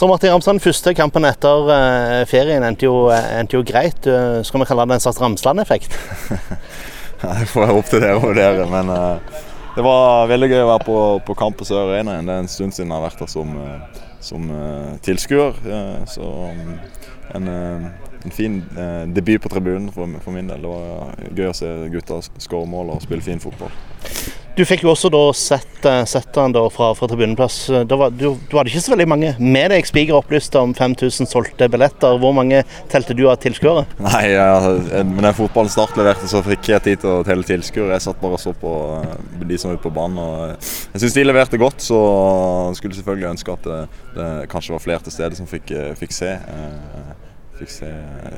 Så Martin Ramsland, første kampen etter uh, ferien endte jo, endte jo greit. Uh, skal vi kalle det en slags Ramsland-effekt? det får håpe til dere å vurdere. Men uh, det var veldig gøy å være på, på kamp på Sør Arena. Det er en stund siden jeg har vært der som, som tilskuer. så um, en, en, fin debut på tribunen for, for, min del. Det var gøy å se gutta skåre mål og spille fin fotball. Du fikk jo også da sett, eh, sett han da fra, fra tribuneplass. Du, du, hadde ikke så veldig mange med deg. Spiker opplyste om 5000 solgte billetter. Hvor mange telte du av tilskuere? Nei, ja, med den fotballen Start leverte, så fikk jeg tid til å telle tilskuere. Jeg satt bare og så på eh, de som var ute på banen. Og jeg syns de leverte godt, så skulle selvfølgelig ønske at det, det kanskje var flere til stede som fikk, eh, fikk se fikk se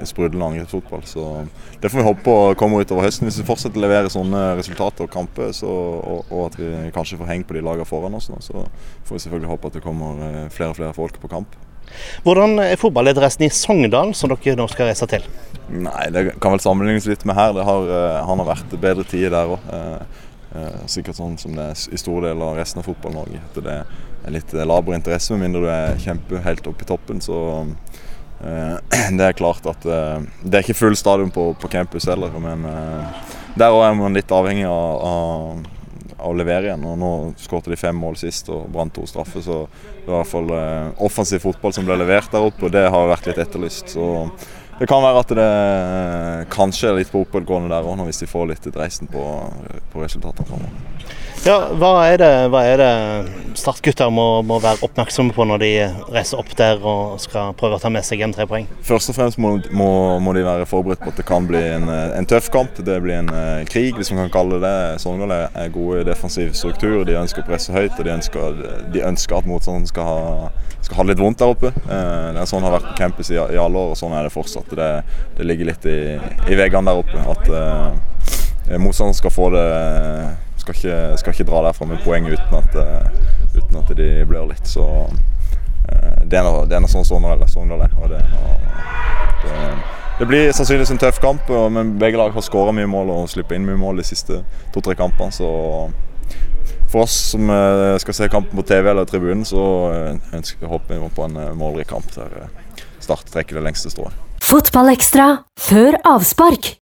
sprudlende angrepsfotball. Så det får vi håpe på kommer utover høsten. Hvis vi fortsetter å levere sånne resultater og kamper, så, og, og, at vi kanskje får heng på de lagene foran oss, så får vi selvfølgelig håpe at det kommer eh, flere og flere folk på kamp. Hvordan er fotballinteressen i Sogndal, som dere nå skal reise til? Nei, Det kan vel sammenlignes litt med her. Det har, eh, han har vært bedre tider der òg. Eh, sikkert sånn som det er i store deler av resten av Fotball-Norge. Det er litt laber interesse, med mindre du er kjempe helt oppe i toppen. Så det er klart at eh, det er ikke full stadion på, på campus heller, men der der er man litt avhengig av, av, å levere igjen. og Nå skåret de fem mål sist og brant to straffer, så det var i hvert fall offensiv fotball som ble levert der oppe, og det har vært litt etterlyst. så det kan være at det kanskje er litt på oppadgående der òg, hvis de får litt dreisen på, på resultatene framover. Ja, hva er det, hva er det startgutter må, må, være oppmerksomme på når de reiser opp der og skal prøve å ta med seg hjem tre poeng? Først og fremst må, må, må, de være forberedt på at det kan bli en, en tøff kamp. Det blir en uh, krig, hvis man kan kalle det det. Sogndal er gode i defensiv struktur. De ønsker å presse høyt, og de ønsker, de ønsker at motstanderen skal ha, skal ha litt vondt der oppe. Uh, det er sånn har vært på campus i, i, alle år, og sånn er det fortsatt. Det, det ligger litt i, i veggene der oppe. at uh, motstanderen skal få det skal ikke, skal ikke dra derfra med poeng uten at, uh, uten at de blør litt. Så uh, det er noe sånn Sogndal er. Og det, det, det, blir sannsynligvis en tøff kamp, men begge lag har skåra mye mål og sluppet inn mye mål de siste to-tre kampene. Så for oss som skal se kampen på TV eller tribunen, så ønsker vi håper vi på en målrik kamp der Start trekker det lengste strået. Fotballekstra før avspark.